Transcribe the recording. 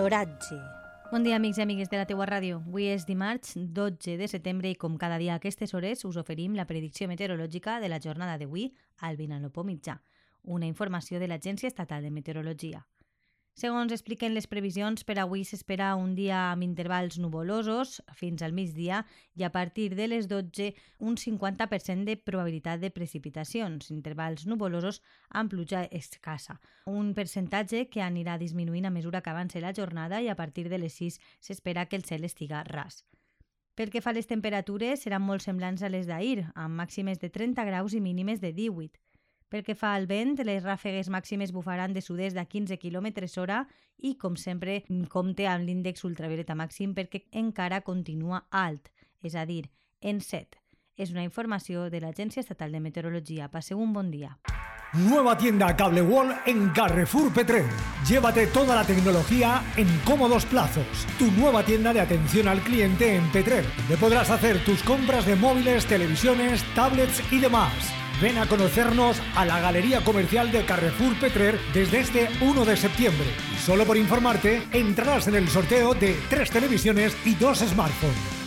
L'oratge. Bon dia, amics i amigues de la teua ràdio. Avui és dimarts 12 de setembre i com cada dia a aquestes hores us oferim la predicció meteorològica de la jornada d'avui al Vinalopó mitjà, una informació de l'Agència Estatal de Meteorologia. Segons expliquen les previsions, per avui s'espera un dia amb intervals nuvolosos fins al migdia i a partir de les 12 un 50% de probabilitat de precipitacions, intervals nuvolosos amb pluja escassa. Un percentatge que anirà disminuint a mesura que avanci la jornada i a partir de les 6 s'espera que el cel estiga ras. Pel que fa a les temperatures, seran molt semblants a les d'ahir, amb màximes de 30 graus i mínimes de 18. Pel que fa al vent, les ràfegues màximes bufaran de sud-est a 15 km hora i, com sempre, compte amb l'índex ultravioleta màxim perquè encara continua alt, és a dir, en 7. És una informació de l'Agència Estatal de Meteorologia. Passeu un bon dia. Nueva tienda Cable Wall en Carrefour Petrer. Llévate toda la tecnología en cómodos plazos. Tu nueva tienda de atención al cliente en Petrer, donde podrás hacer tus compras de móviles, televisiones, tablets y demás. Ven a conocernos a la Galería Comercial de Carrefour Petrer desde este 1 de septiembre. Y solo por informarte, entrarás en el sorteo de tres televisiones y dos smartphones.